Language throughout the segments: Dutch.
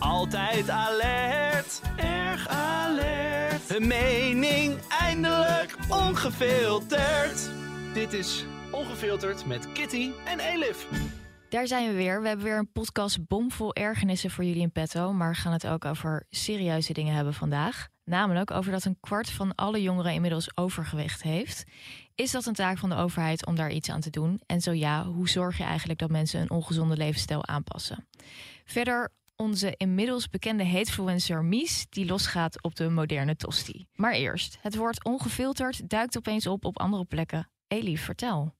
Altijd alert, erg alert. Hun mening eindelijk ongefilterd. Dit is Ongefilterd met Kitty en Elif. Daar zijn we weer. We hebben weer een podcast bomvol ergernissen voor jullie in petto. Maar we gaan het ook over serieuze dingen hebben vandaag. Namelijk over dat een kwart van alle jongeren inmiddels overgewicht heeft. Is dat een taak van de overheid om daar iets aan te doen? En zo ja, hoe zorg je eigenlijk dat mensen een ongezonde levensstijl aanpassen? Verder onze inmiddels bekende hatefluencer Mies, die losgaat op de moderne tosti. Maar eerst, het woord ongefilterd duikt opeens op op andere plekken. Elie, vertel.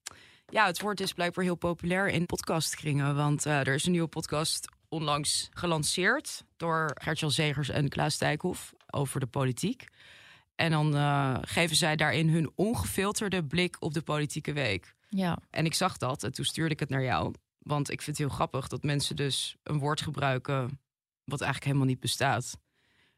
Ja, het woord is blijkbaar heel populair in podcastkringen. Want uh, er is een nieuwe podcast onlangs gelanceerd door Gertjan Zegers en Klaas Dijkhoff over de politiek. En dan uh, geven zij daarin hun ongefilterde blik op de politieke week. Ja. En ik zag dat en toen stuurde ik het naar jou. Want ik vind het heel grappig dat mensen dus een woord gebruiken wat eigenlijk helemaal niet bestaat.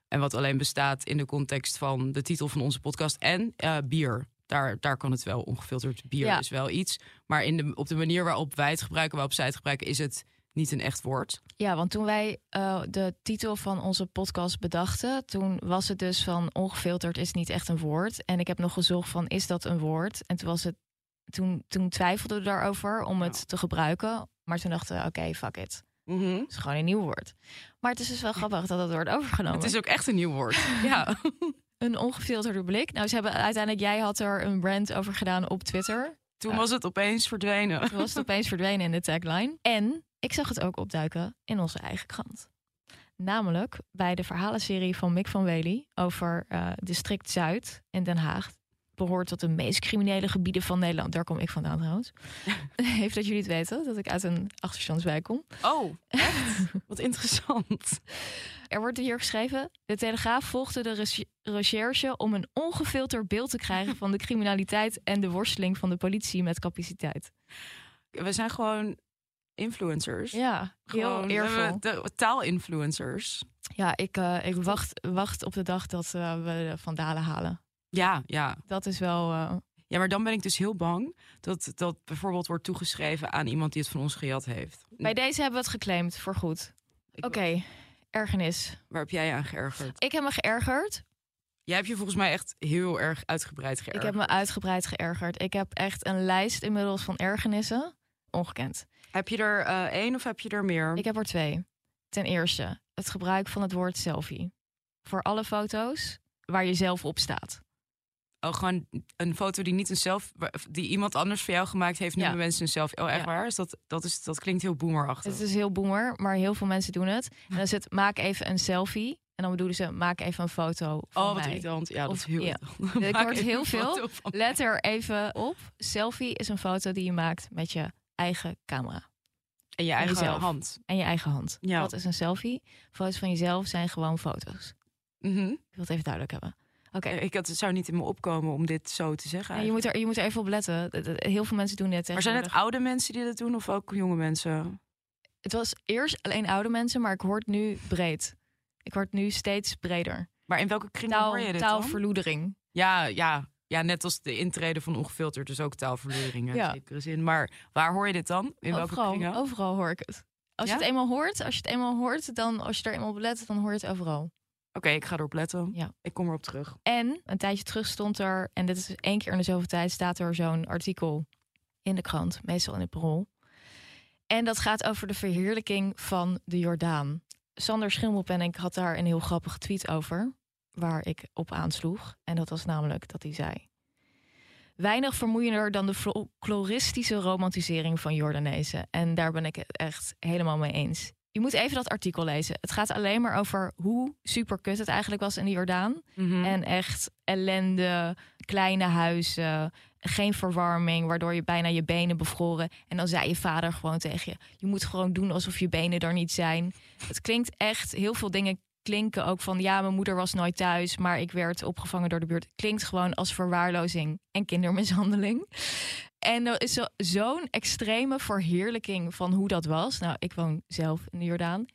En wat alleen bestaat in de context van de titel van onze podcast en uh, bier. Daar, daar kan het wel ongefilterd bier Ja. is wel iets. Maar in de, op de manier waarop wij het gebruiken, waarop zij het gebruiken, is het niet een echt woord. Ja, want toen wij eh, de titel van onze podcast bedachten, toen was het dus van ongefilterd is niet echt een woord. En ik heb nog gezocht van is dat een woord? En toen was het, toen, toen twijfelden we daarover om het te gebruiken. Maar toen dachten we, oké, fuck it. Het is gewoon een nieuw woord. Maar het is dus wel grappig dat het wordt overgenomen. Het is ook echt een nieuw woord. ja. Een ongefilterde blik. Nou, ze hebben uiteindelijk, jij had er een brand over gedaan op Twitter. Toen was het opeens verdwenen. Toen was het opeens verdwenen in de tagline. En ik zag het ook opduiken in onze eigen krant. Namelijk bij de verhalenserie van Mick van Wely over eh, district Zuid in Den Haag. Behoort tot de meest criminele gebieden van Nederland. Daar kom ik vandaan trouwens. Heeft dat jullie het weten, dat ik uit een achterstandswijk kom. Oh, echt? Wat interessant. Er wordt hier geschreven: De Telegraaf volgde de reche- recherche om een ongefilterd beeld te krijgen van de criminaliteit en de worsteling van de politie met capaciteit. We zijn gewoon influencers. Ja, heel eervol. de taalinfluencers. Ja, ik, eh, ik wacht, wacht op de dag dat eh, we de vandalen halen. Ja, ja. Dat is wel. eh, Ja, maar dan ben ik dus heel bang dat dat bijvoorbeeld wordt toegeschreven aan iemand die het van ons gejat heeft. Bij deze hebben we het geclaimd voor goed. Oké, ergernis. Waar heb jij je aan geërgerd? Ik heb me geërgerd. Jij hebt je volgens mij echt heel erg uitgebreid Ik geërgerd. heb me uitgebreid geërgerd. Ik heb echt een lijst inmiddels van ergernissen. Ongekend. Heb je er eh, één of heb je er meer? Ik heb er twee. Ten eerste, het gebruik van het woord selfie. Voor alle foto's waar je zelf op staat. Oh, gewoon een foto die niet een zelf, die iemand anders voor jou gemaakt heeft, noemen Ja. mensen een selfie. Oh, echt Ja. waar? Is dat, dat, is, dat klinkt heel boomerachtig. Het is heel boomer, maar heel veel mensen doen het. En dan is het maak even een selfie. En dan bedoelen ze maak even een foto van oh, wat mij. irritant. Ja, dat is heel ja. Ik hoor heel veel. Let er even op. Selfie is een foto die je maakt met je eigen camera. En je eigen jezelf. hand. En je eigen hand. Ja. Dat is een selfie. Foto's van jezelf zijn gewoon foto's. Mhm. Ik wil het even duidelijk hebben. Oké. Ik had, het zou niet in me opkomen om dit zo te zeggen. Ja, je, moet er, je moet er even op letten. Heel veel mensen doen dit. Maar zijn het oude mensen die dat doen of ook jonge mensen? Het was eerst alleen oude mensen, maar ik hoor het nu breed. Ik word nu steeds breder. Maar in welke kring Taal, hoor je dit taalverloedering. Ja, ja, ja, net als de intrede van ongefilterd, dus ook taalverloedering in Ja. zekere zin. Maar waar hoor je dit dan? In welke overal, kringen? overal hoor ik het. Als Ja? je het eenmaal hoort, als je het eenmaal hoort, dan als je er eenmaal op let, dan hoor je het overal. Oké, ik ga erop letten. Ja. Ik kom erop terug. En een tijdje terug stond er, en dit is één keer in de zoveel tijd, staat er zo'n artikel in de krant, meestal in het parool. En dat gaat over de verheerlijking van de Jordaan. Sander Schimmelpenninck had daar een heel grappige tweet over, waar ik op aansloeg. En dat was namelijk dat hij zei... Weinig vermoeiender dan de folkloristische romantisering van Jordanezen. En daar ben ik het echt helemaal mee eens. Je moet even dat artikel lezen. Het gaat alleen maar over hoe super kut het eigenlijk was in de Jordaan. Mhm. En echt ellende, kleine huizen, geen verwarming, waardoor je bijna je benen bevroren. En dan zei je vader gewoon tegen je: Je moet gewoon doen alsof je benen er niet zijn. Het klinkt echt, heel veel dingen klinken ook van ja, mijn moeder was nooit thuis, maar ik werd opgevangen door de buurt. Klinkt gewoon als verwaarlozing en kindermishandeling. En er is zo- zo'n extreme verheerlijking van hoe dat was. Nou, ik woon zelf in de Jordaan.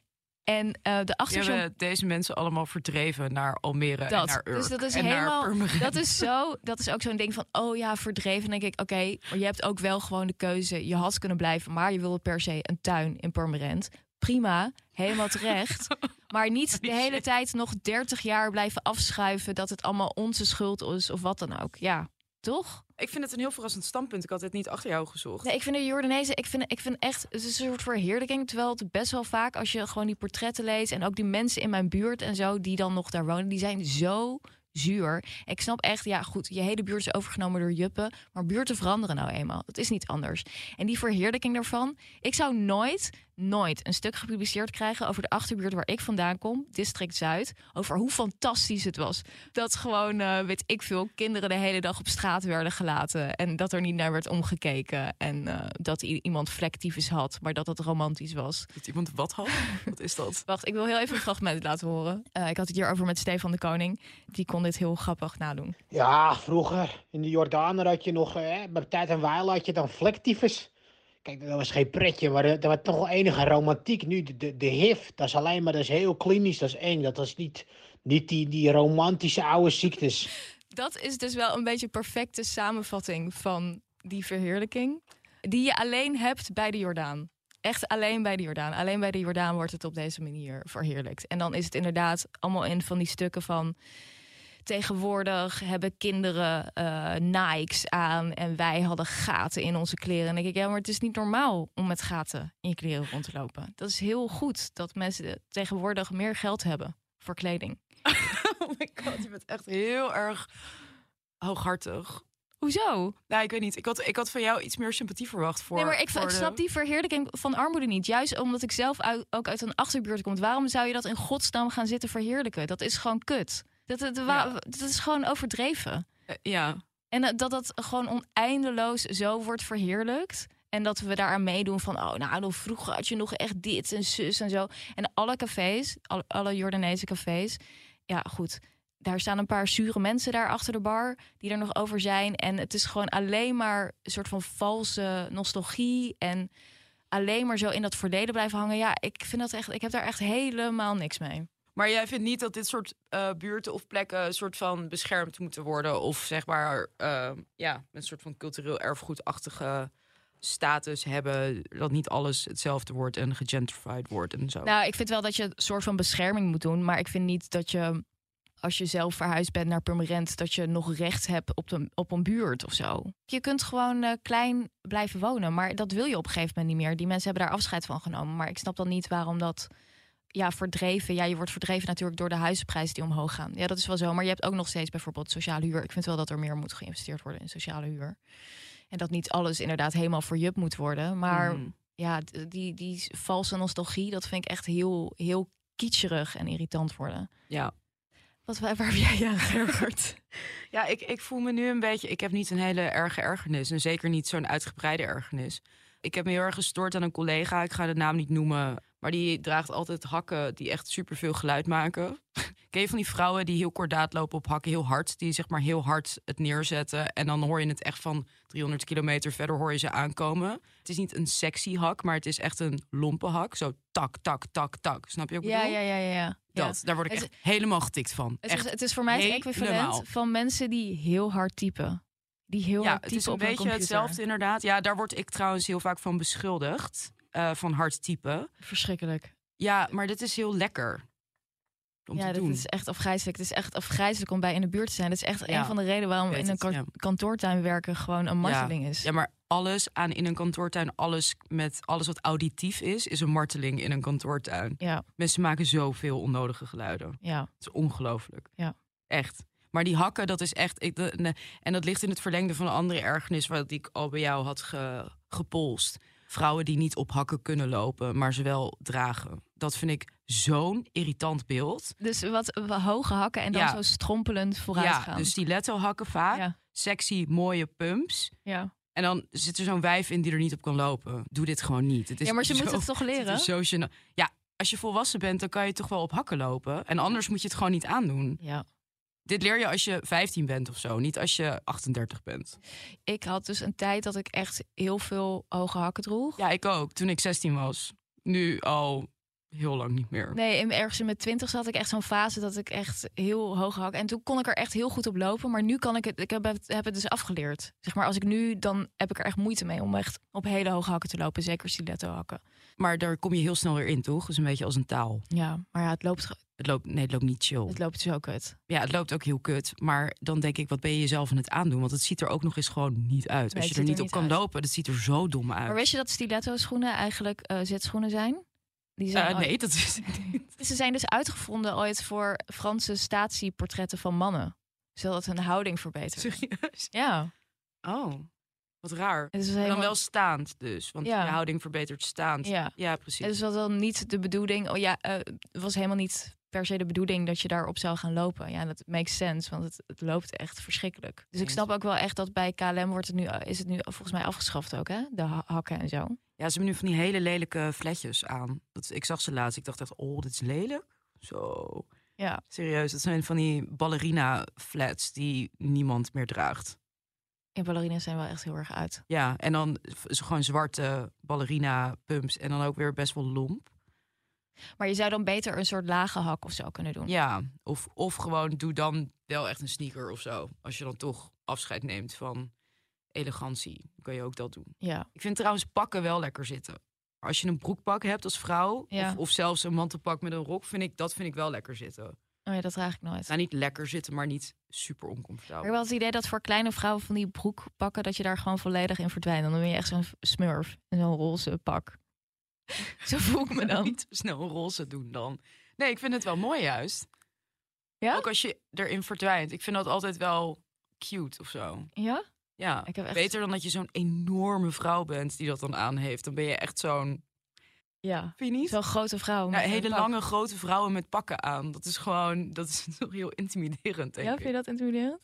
En eh, de Die achterzon hebben deze mensen allemaal verdreven naar Almere en dat. naar Urk. Dus dat is en naar helemaal. Dat is zo. Dat is ook zo'n ding van. Oh ja, verdreven. Dan denk ik, oké, maar je hebt ook wel gewoon de keuze. Je had kunnen blijven, maar je wilde per se een tuin in Purmerend. Prima, helemaal terecht. Maar niet de hele tijd nog 30 jaar blijven afschuiven dat het allemaal onze schuld is of wat dan ook. Ja, toch? Ik vind het een heel verrassend standpunt. Ik had het niet achter jou gezocht. Nee, ik vind de Jordanezen, ik vind, ik vind echt, het is een soort verheerlijking. Terwijl het best wel vaak, als je gewoon die portretten leest en ook die mensen in mijn buurt en zo, die dan nog daar wonen, die zijn zo zuur. Ik snap echt, ja goed, je hele buurt is overgenomen door juppen, maar buurten veranderen nou eenmaal. Dat is niet anders. En die verheerlijking daarvan, ik zou nooit, nooit een stuk gepubliceerd krijgen over de achterbuurt waar ik vandaan kom, district Zuid, over hoe fantastisch het was. Dat gewoon, eh, weet ik veel, kinderen de hele dag op straat werden gelaten en dat er niet naar werd omgekeken en eh, dat iemand vlektyfus had, maar dat het romantisch was. Dat iemand wat had? Wat is dat? Wacht, ik wil heel even een fragment laten horen. Eh, ik had het hierover met Stefan de Koning. Die kon dit heel grappig nadoen. Ja, vroeger in de Jordaan had je nog, eh, bij tijd en Weil had je dan vlektyfus. Kijk, dat was geen pretje, maar er, was toch wel enige romantiek. Nu, de, de, de HIV, dat is alleen maar, dat is heel klinisch, dat is eng. Dat is niet, niet die, die romantische oude ziektes. Dat is dus wel een beetje perfecte samenvatting van die verheerlijking. Die je alleen hebt bij de Jordaan. Echt alleen bij de Jordaan. Alleen bij de Jordaan wordt het op deze manier verheerlijkt. En dan is het inderdaad allemaal in van die stukken van... Tegenwoordig hebben kinderen eh, Nikes aan en wij hadden gaten in onze kleren. En dan denk ik, ja, maar het is niet normaal om met gaten in je kleren rond te lopen. Dat is heel goed dat mensen tegenwoordig meer geld hebben voor kleding. Oh my god, je bent echt heel erg hooghartig. Hoezo? Nou, ik weet niet. Ik had, ik had van jou iets meer sympathie verwacht voor. nee, maar ik, de- snap die verheerlijking van armoede niet. Juist omdat ik zelf uit- ook uit een achterbuurt kom. Waarom zou je dat in godsnaam gaan zitten verheerlijken? Dat is gewoon kut. Dat, Ja. dat is gewoon overdreven. Eh, ja. En dat- dat gewoon oneindeloos zo wordt verheerlijkt. En dat we daaraan meedoen van, oh, nou, vroeger had je nog echt dit en zus en zo. En alle cafés, alle, alle Jordaanese cafés, ja, goed. Daar staan een paar zure mensen daar achter de bar die er nog over zijn. En het is gewoon alleen maar een soort van valse nostalgie. En alleen maar zo in dat verleden blijven hangen. Ja, ik vind dat echt, ik heb daar echt helemaal niks mee. Maar jij vindt niet dat dit soort eh, buurten of plekken een soort van beschermd moeten worden? Of zeg maar, eh, ja, een soort van cultureel erfgoedachtige status hebben. Dat niet alles hetzelfde wordt en gegentrified wordt en zo. Nou, ik vind wel dat je een soort van bescherming moet doen. Maar ik vind niet dat je, als je zelf verhuisd bent naar Purmerend, dat je nog recht hebt op, op een buurt of zo. Je kunt gewoon eh, klein blijven wonen. Maar dat wil je op een gegeven moment niet meer. Die mensen hebben daar afscheid van genomen. Maar ik snap dan niet waarom dat. Ja, verdreven. Ja, je wordt verdreven natuurlijk door de huizenprijzen die omhoog gaan. Ja, dat is wel zo. Maar je hebt ook nog steeds bijvoorbeeld sociale huur. Ik vind wel dat er meer moet geïnvesteerd worden in sociale huur. En dat niet alles inderdaad helemaal voor jup moet worden. Maar Mhm. ja, die, die valse nostalgie, dat vind ik echt heel, heel kitscherig en irritant worden. Ja. Wat, waar, waar heb jij je aan geërgerd? Ja, ik, ik voel me nu een beetje. Ik heb niet een hele erge ergernis. En zeker niet zo'n uitgebreide ergernis. Ik heb me heel erg gestoord aan een collega. Ik ga de naam niet noemen. Maar die draagt altijd hakken die echt superveel geluid maken. Ken je van die vrouwen die heel kordaat lopen op hakken, heel hard. Die zeg maar heel hard het neerzetten. En dan hoor je het echt van 300 kilometer verder hoor je ze aankomen. Het is niet een sexy hak, maar het is echt een lompe hak. Zo tak, tak, tak, tak. Snap je ik Ja, ja, ja, ja. ja. Dat, daar word ik Het- echt helemaal getikt van. Het, is, het is voor mij het equivalent van mensen die heel hard typen. Die heel Ja, hard het typen is een beetje hetzelfde inderdaad. Ja, daar word ik trouwens heel vaak van beschuldigd. Eh, van hard typen. Verschrikkelijk. Ja, maar dit is heel lekker. Om ja, te dit doen. is echt afgrijzelijk. Het is echt afgrijzelijk om bij in de buurt te zijn. Dat is echt Ja, een van de redenen waarom in een het, ka- ja. kantoortuin werken gewoon een marteling is. Ja, maar alles aan in een kantoortuin, alles met alles wat auditief is, is een marteling in een kantoortuin. Ja, Mensen maken zoveel onnodige geluiden. ja. Het is ongelooflijk. Ja. Echt. Maar die hakken, dat is echt. Ik, de- ne- en dat ligt in het verlengde van een andere ergernis wat ik al bij jou had ge, gepolst. Vrouwen die niet op hakken kunnen lopen, maar ze wel dragen. Dat vind ik zo'n irritant beeld. Dus wat wat hoge hakken en dan Ja. zo strompelend vooruit ja, gaan. dus stiletto hakken vaak. ja, Sexy, mooie pumps. ja. En dan zit er zo'n wijf in die er niet op kan lopen. Doe dit gewoon niet. Het is ja, maar ze zo- moeten het toch het leren? is zo gênant. Ja, als je volwassen bent, dan kan je toch wel op hakken lopen. En anders moet je het gewoon niet aandoen. Ja. Dit leer je als je 15 bent of zo, niet als je 38 bent. Ik had dus een tijd dat ik echt heel veel hoge hakken droeg. Ja, ik ook, toen ik 16 was. Nu al heel lang niet meer. Nee, in, ergens in mijn twintig zat ik echt zo'n fase dat ik echt heel hoog hak. En toen kon ik er echt heel goed op lopen. Maar nu kan ik het, ik heb het, heb het dus afgeleerd. Zeg maar, als ik nu, dan heb ik er echt moeite mee om echt op hele hoge hakken te lopen. Zeker stiletto hakken. Maar daar kom je heel snel weer in, toch? Is een beetje als een taal. Ja, maar ja, het loopt, Het loopt, nee, het loopt niet chill. het loopt zo kut. Ja, het loopt ook heel kut. Maar dan denk ik, wat ben je jezelf aan het aandoen? Want het ziet er ook nog eens gewoon niet uit. Nee, Als je er niet er op niet kan uit. lopen, dat ziet er zo dom uit. Maar wist je dat stiletto schoenen eigenlijk eh zetschoenen zijn? Die zijn ooit- nee, dat is niet. Ze zijn dus uitgevonden ooit voor Franse statieportretten van mannen. Zodat hun houding verbetert. Serieus? Ja. Oh, wat raar. Het is En dan wel staand dus, want Ja. je houding verbetert staand. Ja. ja precies. Het is wel dan niet de bedoeling. Oh ja, eh, het was helemaal niet per se de bedoeling dat je daarop zou gaan lopen. Ja, dat makes sense, want het, het loopt echt verschrikkelijk. Dus ik snap ook wel echt dat bij KLM wordt het nu, is het nu volgens mij afgeschaft ook, hè? De ha- hakken en zo. Ja, ze hebben nu van die hele lelijke fletjes aan. Dat, ik zag ze laatst. Ik dacht echt, oh, dit is lelijk. Zo. Ja. Serieus, dat zijn van die ballerina flats die niemand meer draagt. In ballerina's zijn wel echt heel erg uit. Ja, en dan gewoon zwarte ballerina pumps en dan ook weer best wel lomp. Maar je zou dan beter een soort lage hak of zo kunnen doen. Ja, of, of gewoon doe dan wel echt een sneaker of zo. Als je dan toch afscheid neemt van elegantie, kan je ook dat doen. Ja. Ik vind trouwens pakken wel lekker zitten. Als je een broekpak hebt als vrouw, Ja. of, of zelfs een mantelpak met een rok, vind ik, dat vind ik wel lekker zitten. Oh ja, dat draag ik nooit. Nou, niet lekker zitten, maar niet super Ik oncomfortabel. heb wel het idee dat voor kleine vrouwen van die broek pakken, dat je daar gewoon volledig in verdwijnt. Dan ben je echt zo'n smurf in zo'n roze pak. Zo voel ik me dan. Niet snel roze doen dan. Nee, ik vind het wel mooi juist. Ja? Ook als je erin verdwijnt. Ik vind dat altijd wel cute of zo. Ja? Ja, Ik heb echt- beter dan dat je zo'n enorme vrouw bent die dat dan aan heeft. Dan ben je echt zo'n... Ja. Vind je niet? Zo'n grote vrouw. Ja, hele pak. lange grote vrouwen met pakken aan. Dat is gewoon, dat is toch heel intimiderend, denk Ja, ik. vind je dat intimiderend?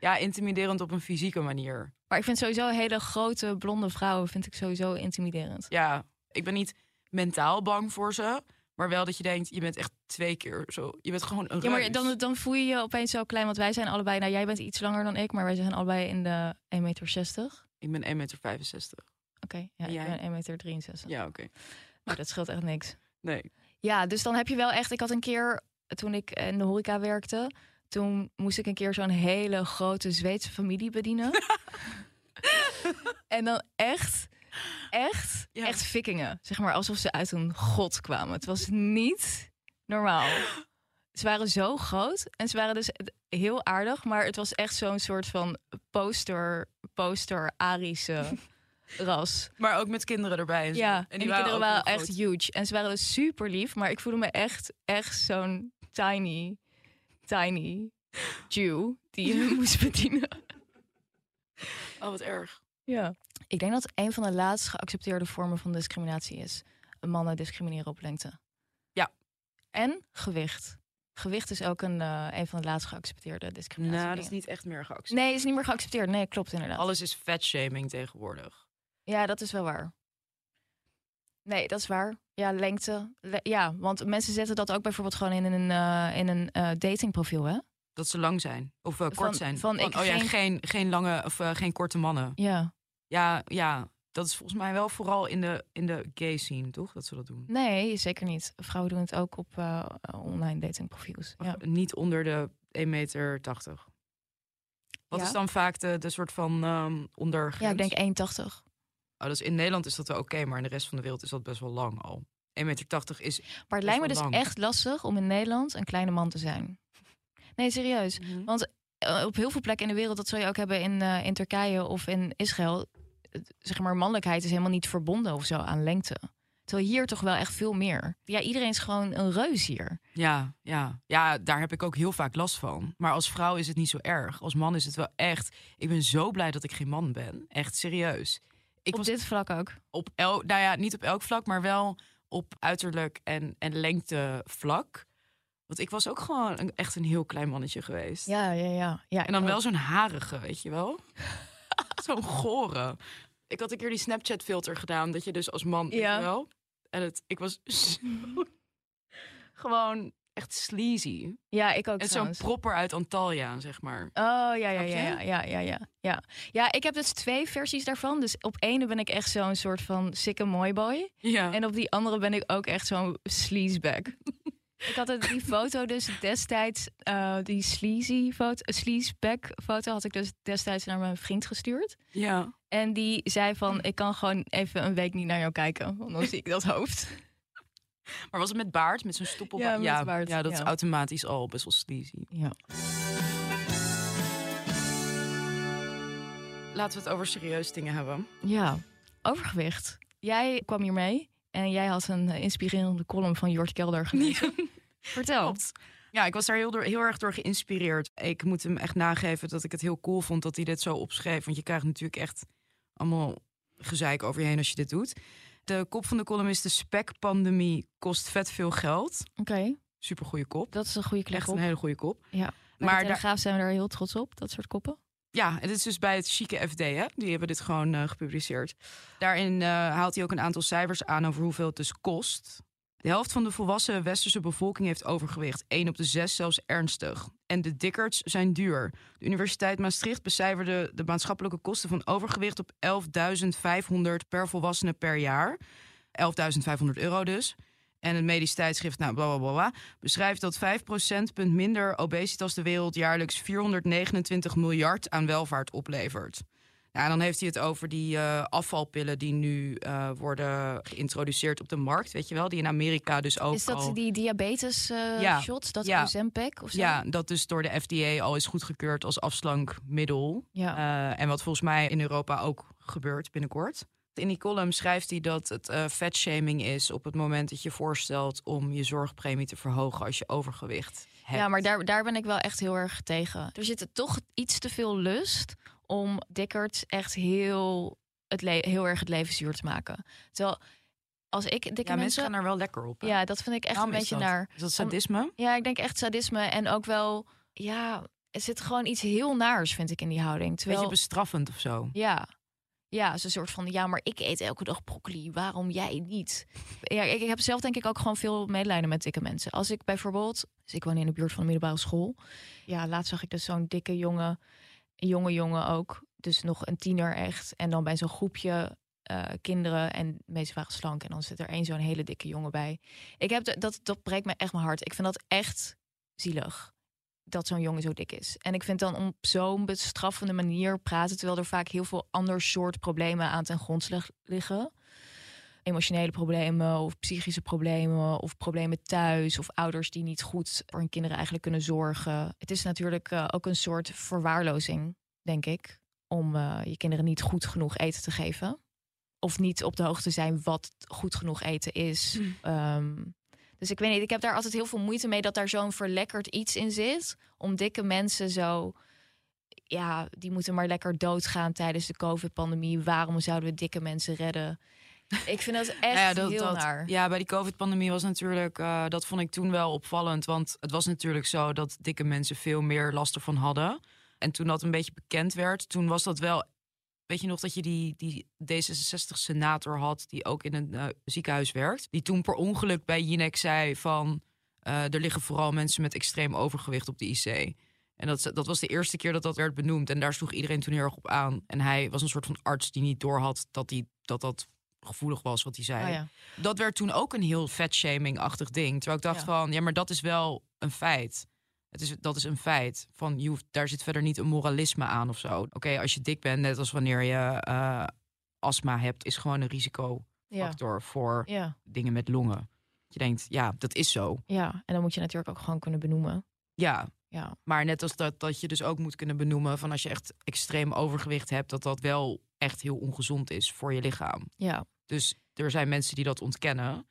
Ja, intimiderend op een fysieke manier. Maar ik vind sowieso hele grote blonde vrouwen vind ik sowieso intimiderend. Ja, ik ben niet mentaal bang voor ze. Maar wel dat je denkt, je bent echt twee keer zo. Je bent gewoon een Ja, maar reus. dan, dan voel je je opeens zo klein. Want wij zijn allebei, nou jij bent iets langer dan ik, maar wij zijn allebei in de 1,60 meter. Ik ben 1,65 meter. Oké, ja, ik ben 1,63 meter. Ja, oké. Maar dat scheelt echt niks. Nee. Ja, dus dan heb je wel echt. Ik had een keer, toen ik in de horeca werkte, toen moest ik een keer zo'n hele grote Zweedse familie bedienen. en dan echt, echt, Ja. echt vikingen. Zeg maar alsof ze uit een god kwamen. Het was niet normaal. Ze waren zo groot en ze waren dus heel aardig, maar het was echt zo'n soort van poster, poster Arische ras. Maar ook met kinderen erbij. En, zo. Ja, en die, kinderen ook waren echt groot. huge. En ze waren dus super lief, maar ik voelde me echt, echt zo'n tiny, tiny Jew die je moest bedienen. Oh, wat erg. Ja. Ik denk dat een van de laatst geaccepteerde vormen van discriminatie is mannen discrimineren op lengte. Ja. En gewicht. Gewicht is ook een, eh, een van de laatst geaccepteerde discriminatie. Nou, dat is niet echt meer geaccepteerd. Nee, is niet meer geaccepteerd. Nee, klopt inderdaad. Alles is fatshaming tegenwoordig. Ja, dat is wel waar. Nee, dat is waar. Ja, lengte. Le- ja, want mensen zetten dat ook bijvoorbeeld gewoon in een, eh, in een eh, datingprofiel, hè? Dat ze lang zijn. Of kort Van- zijn. van ik oh ja, geen- geen, lange of geen korte mannen. Ja. Ja, ja, dat is volgens mij wel vooral in de, in de gay scene, toch? Dat ze dat doen. Nee, zeker niet. Vrouwen doen het ook op eh, online datingprofiels. Of Ja. Niet onder de 1,80 meter. Wat Ja? is dan vaak de, de soort van ehm onder ja, ik denk 1,80. Oh, dus in Nederland is dat wel oké, maar in de rest van de wereld is dat best wel lang al. 1,80 meter is... Maar het lijkt me dus lang. echt lastig om in Nederland een kleine man te zijn. Nee, serieus. Want eh, op heel veel plekken in de wereld, dat zul je ook hebben in, eh, in Turkije of in Israël. Zeg maar, mannelijkheid is helemaal niet verbonden of zo aan lengte. Terwijl hier toch wel echt veel meer. Ja, iedereen is gewoon een reus hier. Ja, ja. ja, daar heb ik ook heel vaak last van. Maar als vrouw is het niet zo erg. Als man is het wel echt... Ik ben zo blij dat ik geen man ben. Echt serieus. Ik op was dit vlak ook. op elk... Nou ja, niet op elk vlak, maar wel op uiterlijk en, en lengte vlak. Want ik was ook gewoon een, echt een heel klein mannetje geweest. Ja, ja, ja. ja En dan wel zo'n harige, weet je wel? zo'n gore. Ik had een keer die Snapchat filter gedaan, dat je dus als man, weet Ja. je wel? En het, ik was zo gewoon echt sleazy. Ja, ik ook is zo'n propper uit Antalya, zeg maar. Oh, ja, ja, ja, ja, ja, ja, ja. Ja, ik heb dus twee versies daarvan. Dus op ene ben ik echt zo'n soort van sikke mooi boy. Ja. En op die andere ben ik ook echt zo'n sleazebag. Ik had die foto dus destijds, eh, die sleazy foto, sleazebag foto had ik dus destijds naar mijn vriend gestuurd. ja. En die zei van, ik kan gewoon even een week niet naar jou kijken, want dan zie ik dat hoofd. Maar was het met baard? Met zo'n stoppel? Ja, met ja, baard, Ja, dat is ja. automatisch al best wel sleazy. Ja. Laten we het over serieuze dingen hebben. Ja, overgewicht. Jij kwam hier mee en jij had een eh, inspirerende column van Jort Kelder gelezen. Vertel. Ja, ik was daar heel, door, heel erg door geïnspireerd. Ik moet hem echt nageven dat ik het heel cool vond dat hij dit zo opschreef. Want je krijgt natuurlijk echt allemaal gezeik over je heen als je dit doet. De kop van de column is de spekpandemie kost vet veel geld. Oké, Super goede kop. dat is een goede klik Echt een hele goede kop. Ja. Maar Maar de daar- Telegraaf zijn we daar heel trots op, dat soort koppen. Ja, het is dus bij het chique FD, hè? Die hebben dit gewoon eh, gepubliceerd. Daarin eh, haalt hij ook een aantal cijfers aan over hoeveel het dus kost. De helft van de volwassen westerse bevolking heeft overgewicht. 1 op de 6 zelfs ernstig. En de dikkerts zijn duur. De Universiteit Maastricht becijferde de maatschappelijke kosten van overgewicht op 11.500 per volwassene per jaar. 11.500 euro dus. En het medisch tijdschrift, nou, bla bla bla, beschrijft dat 5 procentpunt minder obesitas de wereld jaarlijks 429 miljard aan welvaart oplevert. Nou, en dan heeft hij het over die eh, afvalpillen die nu eh, worden geïntroduceerd op de markt, weet je wel, die in Amerika dus ook is dat al... die diabetes eh Ja, shots, dat ja. Ozempic of zo? Ja, dat dus door de FDA al is goedgekeurd als afslankmiddel. Ja. En wat volgens mij in Europa ook gebeurt binnenkort. In die column schrijft hij dat het eh vetshaming is op het moment dat je voorstelt om je zorgpremie te verhogen als je overgewicht hebt. Ja, maar daar, daar ben ik wel echt heel erg tegen. Er zit toch iets te veel lust om dikkerd echt heel, het heel erg het leven zuur te maken. Terwijl als ik dikke ja, mensen mensen... gaan er wel lekker op. hè? ja, dat vind ik echt een beetje dat? naar. Is dat sadisme? Ja, ik denk echt sadisme en ook wel... Ja, er zit gewoon iets heel naars, vind ik, in die houding. Terwijl, Beetje bestraffend of zo. Ja. Ja, een soort van, ja, maar ik eet elke dag broccoli, waarom jij niet? Ja, ik, ik heb zelf denk ik ook gewoon veel medelijden met dikke mensen. Als ik bijvoorbeeld, dus ik woon in de buurt van de middelbare school. Ja, laatst zag ik dus zo'n dikke jongen, jonge jongen ook. Dus nog een tiener echt. En dan bij zo'n groepje eh, kinderen en de meeste waren slank. En dan zit er één zo'n hele dikke jongen bij. Ik heb de- dat, dat breekt me echt mijn hart. Ik vind dat echt zielig dat zo'n jongen zo dik is. En ik vind dan op zo'n bestraffende manier praten, terwijl er vaak heel veel ander soort problemen aan ten grondslag liggen. Emotionele problemen of psychische problemen of problemen thuis of ouders die niet goed voor hun kinderen eigenlijk kunnen zorgen. Het is natuurlijk eh, ook een soort verwaarlozing, denk ik, om eh, je kinderen niet goed genoeg eten te geven. Of niet op de hoogte zijn wat goed genoeg eten is. Ehm, dus ik weet niet, ik heb daar altijd heel veel moeite mee dat daar zo'n verlekkerd iets in zit. Om dikke mensen zo. Ja, die moeten maar lekker doodgaan tijdens de COVID-pandemie. Waarom zouden we dikke mensen redden? Ik vind dat echt Nou ja, dat, heel dat- naar. ja, bij die COVID-pandemie was natuurlijk, eh, dat vond ik toen wel opvallend. Want het was natuurlijk zo dat dikke mensen veel meer last ervan hadden. En toen dat een beetje bekend werd, toen was dat wel. Weet je nog dat je die, die D66-senator had, die ook in een eh, ziekenhuis werkt? Die toen per ongeluk bij Jinek zei van. eh, er liggen vooral mensen met extreem overgewicht op de IC. En dat, dat was de eerste keer dat dat werd benoemd. En daar sloeg iedereen toen heel erg op aan. En hij was een soort van arts die niet doorhad dat die, dat, dat gevoelig was wat hij zei. Oh ja. Dat werd toen ook een heel vetshaming-achtig ding. Terwijl ik dacht Ja. van, ja, maar dat is wel een feit. Het is, dat is een feit. Van, je hoeft, daar zit verder niet een moralisme aan of zo. Oké, als je dik bent, net als wanneer je eh, astma hebt... is gewoon een risicofactor Ja. voor dingen met longen. Je denkt, ja, dat is zo. ja, en dan moet je natuurlijk ook gewoon kunnen benoemen. Ja, Ja, maar net als dat, dat je dus ook moet kunnen benoemen... van als je echt extreem overgewicht hebt... dat dat wel echt heel ongezond is voor je lichaam. ja. Dus er zijn mensen die dat ontkennen.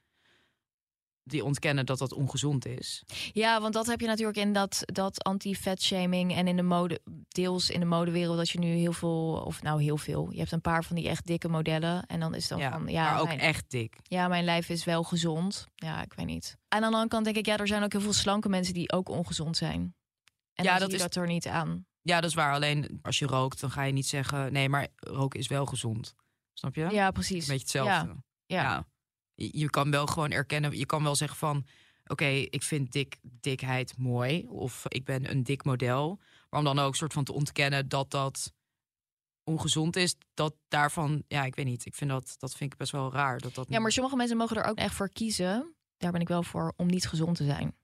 Die ontkennen dat dat ongezond is. Ja, want dat heb je natuurlijk in dat, dat anti-fat-shaming en in de mode, deels in de modewereld, dat je nu heel veel, of nou heel veel, je hebt een paar van die echt dikke modellen. En dan is dan Ja, van, ja, maar ook mijn, echt dik. ja, mijn lijf is wel gezond. Ja, ik weet niet. Aan de andere kant denk ik, ja, er zijn ook heel veel slanke mensen die ook ongezond zijn. En Ja, dat is- dat er niet aan. Ja, dat is waar. Alleen als je rookt, dan ga je niet zeggen... nee, maar roken is wel gezond. Snap je? Ja, precies. Een beetje hetzelfde. Ja, ja. Ja. Je je kan wel gewoon erkennen... je kan wel zeggen van... oké, ik vind dik, dikheid mooi. Of ik ben een dik model. Maar om dan ook soort van te ontkennen dat dat ongezond is. Dat daarvan, ja, ik weet niet. Ik vind dat, dat vind ik best wel raar. Dat dat Ja, maar sommige mensen mogen er ook echt voor kiezen. Daar ben ik wel voor om niet gezond te zijn.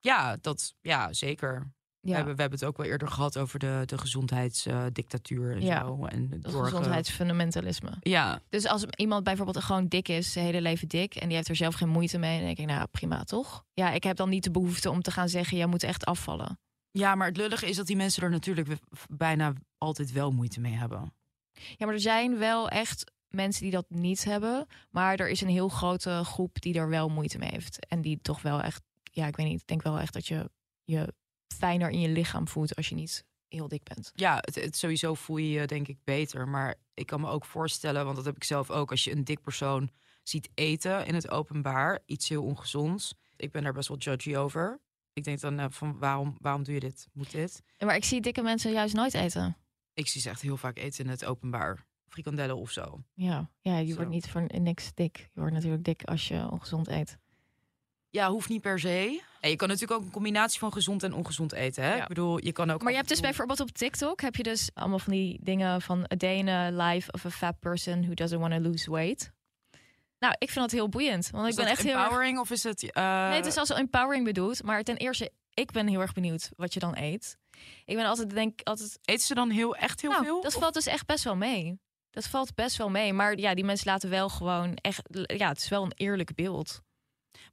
Ja, dat, ja zeker. We, hebben, we hebben het ook wel eerder gehad over de, de gezondheidsdictatuur en Ja, zo. En doorge- gezondheidsfundamentalisme. Ja, Dus als iemand bijvoorbeeld gewoon dik is, zijn hele leven dik, en die heeft er zelf geen moeite mee, dan denk ik, nou prima toch? Ja, ik heb dan niet de behoefte om te gaan zeggen, jij moet echt afvallen. ja, maar het lullige is dat die mensen er natuurlijk bijna altijd wel moeite mee hebben. Ja, maar er zijn wel echt mensen die dat niet hebben, maar er is een heel grote groep die er wel moeite mee heeft. En die toch wel echt, ja, ik weet niet, ik denk wel echt dat je je fijner in je lichaam voelt als je niet heel dik bent. Ja, het, het sowieso voel je je denk ik beter. Maar ik kan me ook voorstellen, want dat heb ik zelf ook, als je een dik persoon ziet eten in het openbaar, iets heel ongezonds. Ik ben daar best wel judgy over. Ik denk dan eh, van waarom, waarom doe je dit? Moet dit? Ja, Maar ik zie dikke mensen juist nooit eten. Ik zie ze echt heel vaak eten in het openbaar. Frikandellen of zo. Ja, ja je Zo. wordt niet voor niks dik. Je wordt natuurlijk dik als je ongezond eet. Ja, hoeft niet per se. En je kan natuurlijk ook een combinatie van gezond en ongezond eten. Hè? Ja. Ik bedoel, je kan ook. Maar je hebt dus bijvoorbeeld op TikTok heb je dus allemaal van die dingen van a day in a life of a fat person who doesn't want to lose weight. Nou, ik vind dat heel boeiend, want Is ik ben dat echt heel erg... empowering of is het? eh, Nee, het is als empowering bedoeld, maar ten eerste, ik ben heel erg benieuwd wat je dan eet. Ik ben altijd denk altijd, Eten ze dan heel echt heel nou, veel? dat Of- valt dus echt best wel mee. Dat valt best wel mee, maar ja, die mensen laten wel gewoon echt, ja, het is wel een eerlijk beeld.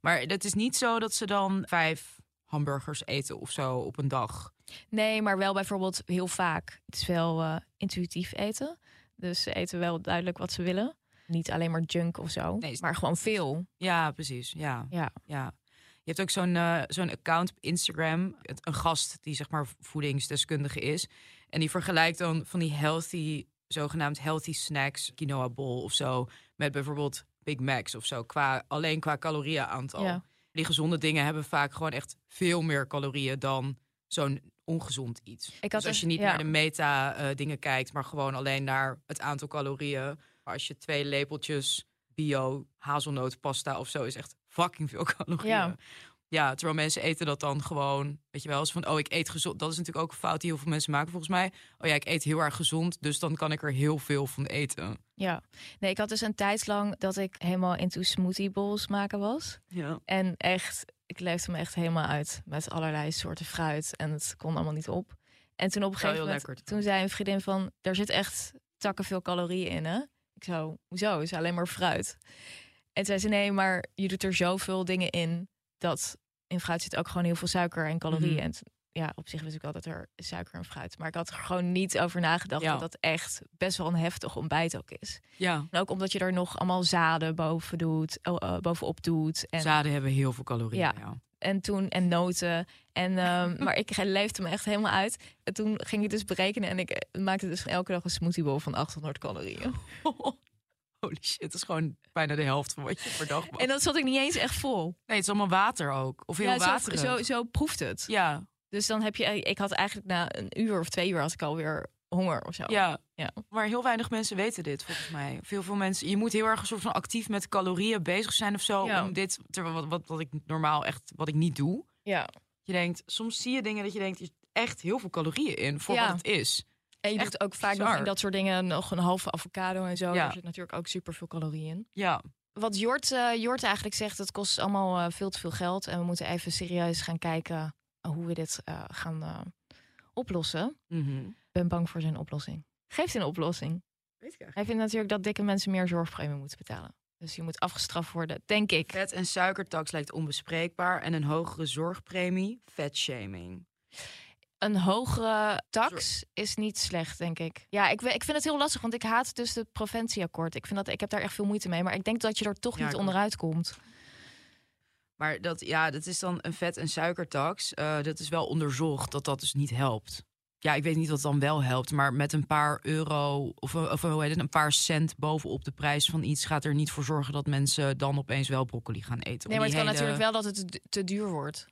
Maar het is niet zo dat ze dan vijf hamburgers eten of zo op een dag. Nee, maar wel bijvoorbeeld heel vaak. Het is wel eh, intuïtief eten. Dus ze eten wel duidelijk wat ze willen. Niet alleen maar junk of zo, Nee, maar gewoon veel. Ja, precies. Ja, Ja. ja. Je hebt ook zo'n eh, zo'n account op Instagram. Een gast die zeg maar voedingsdeskundige is. En die vergelijkt dan van die healthy, zogenaamd healthy snacks, quinoa bol of zo, met bijvoorbeeld Big Macs of zo. Qua, alleen qua calorieënaantal. Ja. Die gezonde dingen hebben vaak gewoon echt veel meer calorieën dan zo'n ongezond iets. Ik had dus als je niet ja. naar de meta eh, dingen kijkt, maar gewoon alleen naar het aantal calorieën. Als je twee lepeltjes bio hazelnootpasta of zo is echt fucking veel calorieën. Ja. Ja. terwijl mensen eten dat dan gewoon, weet je wel, als van oh ik eet gezond. Dat is natuurlijk ook een fout die heel veel mensen maken volgens mij. Oh ja, ik eet heel erg gezond, dus dan kan ik er heel veel van eten. Ja. Nee, ik had dus een tijd lang dat ik helemaal into smoothie bowls maken was. Ja. En echt, ik leefde me echt helemaal uit met allerlei soorten fruit. En het kon allemaal niet op. En toen op een gegeven moment, lekker toen zei een vriendin van, daar zit echt takken veel calorieën in, hè? Ik zo, hoezo? Is alleen maar fruit. En zei ze, nee, maar je doet er zoveel dingen in dat in fruit zit ook gewoon heel veel suiker en calorieën. Mhm. En ja, op zich wist ik wel dat er suiker en fruit. Maar ik had er gewoon niet over nagedacht Ja. dat dat echt best wel een heftig ontbijt ook is. Ja, En ook omdat je er nog allemaal zaden boven doet, eh, bovenop doet. En, zaden hebben heel veel calorieën. Ja. Ja. en toen en noten. En, ehm, maar ik leefde me echt helemaal uit. En toen ging ik dus berekenen en ik eh, maakte dus elke dag een smoothiebowl van 800 calorieën. Holy shit, dat is gewoon bijna de helft van wat je per dag mag. En dat zat ik niet eens echt vol. Nee, het is allemaal water ook. Of heel Ja, zo, waterig. zo, zo proeft het. Ja, Dus dan heb je, ik had eigenlijk na een uur of twee uur had ik alweer honger of zo. ja. Ja. Maar heel weinig mensen weten dit, volgens mij. Veel, veel mensen... Je moet heel erg een soort van actief met calorieën bezig zijn of zo. Ja. Om dit, terwijl wat, wat, wat ik normaal echt, wat ik niet doe. ja. Je denkt, soms zie je dingen dat je denkt, zit echt heel veel calorieën in voor Ja. wat het is. En je Echt doet ook vaak nog in dat soort dingen nog een halve avocado en zo. Ja. Daar zit natuurlijk ook super veel calorieën in. Ja, Wat Jort, eh, Jort eigenlijk zegt, het kost allemaal eh, veel te veel geld. En we moeten even serieus gaan kijken hoe we dit eh, gaan eh, oplossen. Mhm. Ik ben bang voor zijn oplossing. Geeft hij een oplossing? weet ik. Hij vindt natuurlijk dat dikke mensen meer zorgpremie moeten betalen. Dus je moet afgestraft worden, denk ik. Vet- en suikertax lijkt onbespreekbaar. En een hogere zorgpremie, vetshaming. Een hogere tax is niet slecht, denk ik. Ja, ik, ik vind het heel lastig, want ik haat dus het preventieakkoord. Ik, vind dat, ik heb daar echt veel moeite mee. Maar ik denk dat je er toch Ja, niet onderuit komt. Maar dat, ja, dat is dan een vet- en suikertax. Eh, dat is wel onderzocht dat dat dus niet helpt. Ja, ik weet niet wat dan wel helpt, maar met een paar euro of, of hoe heet het, een paar cent bovenop de prijs van iets gaat er niet voor zorgen dat mensen dan opeens wel broccoli gaan eten. Nee, maar het kan natuurlijk wel dat het te duur wordt.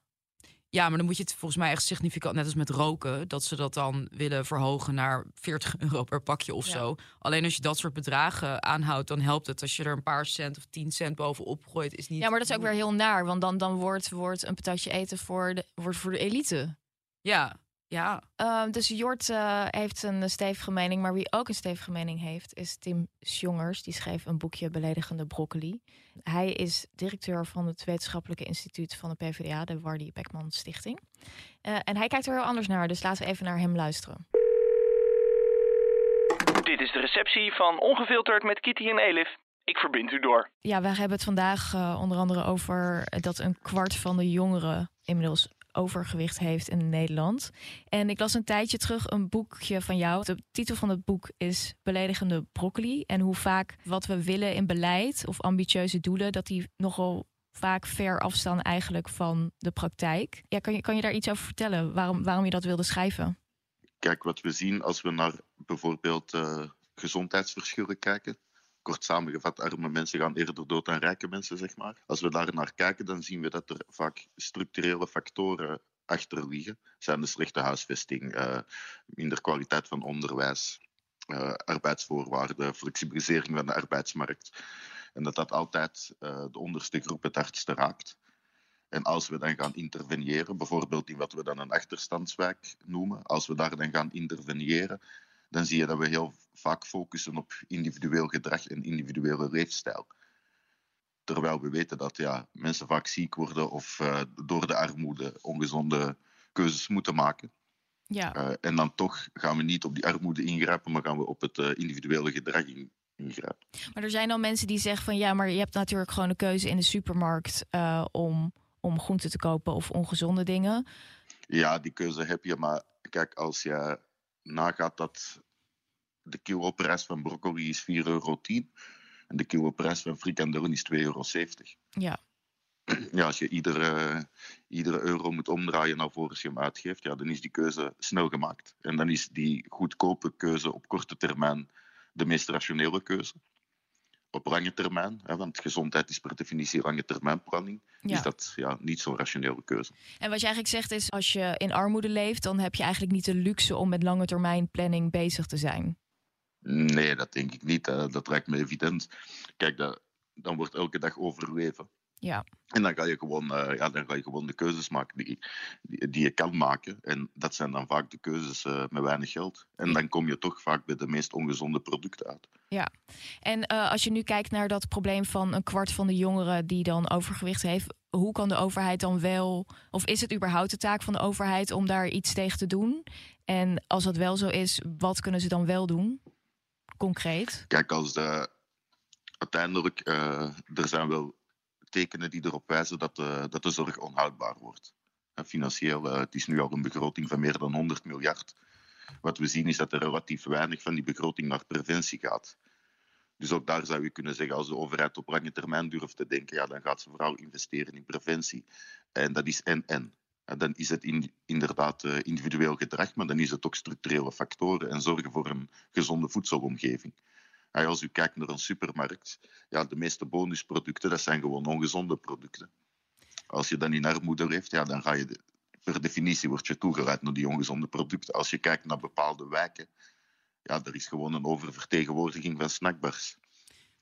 Ja, maar dan moet je het volgens mij echt significant, net als met roken, dat ze dat dan willen verhogen naar 40 euro per pakje of Ja. zo. Alleen als je dat soort bedragen aanhoudt, dan helpt het. Als je er een paar cent of 10 cent bovenop gooit, is niet. Ja, maar dat is ook weer heel naar. Want dan, dan wordt, wordt een patatje eten voor de, wordt voor de elite. Ja, ja. Ehm, dus Jort eh, heeft een stevige mening. Maar wie ook een stevige mening heeft, is Tim Sjongers. Die schreef een boekje Beledigende Broccoli. Hij is directeur van het wetenschappelijke instituut van de PvdA, de Wardy Beckman Stichting. Eh, en hij kijkt er heel anders naar. Dus laten we even naar hem luisteren. Dit is de receptie van Ongefilterd met Kitty en Elif. Ik verbind u door. Ja, wij hebben het vandaag eh, onder andere over dat een kwart van de jongeren inmiddels overgewicht heeft in Nederland. En ik las een tijdje terug een boekje van jou. De titel van het boek is Beledigende broccoli. En hoe vaak wat we willen in beleid of ambitieuze doelen, dat die nogal vaak ver afstaan eigenlijk van de praktijk. Ja, kan je, kan je daar iets over vertellen? Waarom, waarom je dat wilde schrijven? Kijk, wat we zien als we naar bijvoorbeeld eh, gezondheidsverschillen kijken. Kort samengevat, arme mensen gaan eerder dood dan rijke mensen, zeg maar. Als we daar naar kijken, dan zien we dat er vaak structurele factoren achter liggen. Zijn de slechte huisvesting, eh, minder kwaliteit van onderwijs, eh, arbeidsvoorwaarden, flexibilisering van de arbeidsmarkt. En dat dat altijd eh, de onderste groep het hardste raakt. En als we dan gaan interveneren, bijvoorbeeld in wat we dan een achterstandswijk noemen, als we daar dan gaan interveneren, dan zie je dat we heel vaak focussen op individueel gedrag en individuele leefstijl. Terwijl we weten dat ja, mensen vaak ziek worden of eh, door de armoede ongezonde keuzes moeten maken. Ja, Eh, en dan toch gaan we niet op die armoede ingrijpen, maar gaan we op het eh, individuele gedrag in- ingrijpen. maar er zijn dan mensen die zeggen van ja, maar je hebt natuurlijk gewoon een keuze in de supermarkt om, om groenten te kopen of ongezonde dingen. Ja, die keuze heb je, maar kijk, als je nagaat dat de kiloprijs van broccoli is 4,10 euro en de kiloprijs van frikandellen is 2,70 euro. Ja, Ja, als je iedere, iedere euro moet omdraaien alvorens je hem uitgeeft, ja, dan is die keuze snel gemaakt. En dan is die goedkope keuze op korte termijn de meest rationele keuze. Op lange termijn, hè, want gezondheid is per definitie lange termijn planning, Ja. is dat ja, niet zo'n rationele keuze. En wat je eigenlijk zegt is, als je in armoede leeft, dan heb je eigenlijk niet de luxe om met lange termijn planning bezig te zijn. Nee, dat denk ik niet. hè. Dat lijkt me evident. Kijk, dat, dan wordt elke dag overleven. Ja, En dan ga je gewoon, eh, ja, dan ga je gewoon de keuzes maken die, die, die je kan maken. En dat zijn dan vaak de keuzes eh, met weinig geld. En dan kom je toch vaak bij de meest ongezonde producten uit. en eh, als je nu kijkt naar dat probleem van een kwart van de jongeren die dan overgewicht heeft, hoe kan de overheid dan wel, of is het überhaupt de taak van de overheid om daar iets tegen te doen? En als dat wel zo is, wat kunnen ze dan wel doen? Concreet. Kijk, als de, uiteindelijk, er zijn wel tekenen die erop wijzen dat de, dat de zorg onhoudbaar wordt. En financieel, eh, het is nu al een begroting van meer dan 100 miljard. Wat we zien is dat er relatief weinig van die begroting naar preventie gaat. Dus ook daar zou je kunnen zeggen, als de overheid op lange termijn durft te denken, ja, dan gaat ze vooral investeren in preventie. En dat is en-en. En dan is het in- inderdaad eh, individueel gedrag, maar dan is het ook structurele factoren en zorgen voor een gezonde voedselomgeving. Ja, als u kijkt naar een supermarkt, ja, de meeste bonusproducten, dat zijn gewoon ongezonde producten. Als je dan in armoede leeft, ja, dan ga je, de- per definitie word je toegeleid naar die ongezonde producten. Als je kijkt naar bepaalde wijken, ja, er is gewoon een oververtegenwoordiging van snackbars.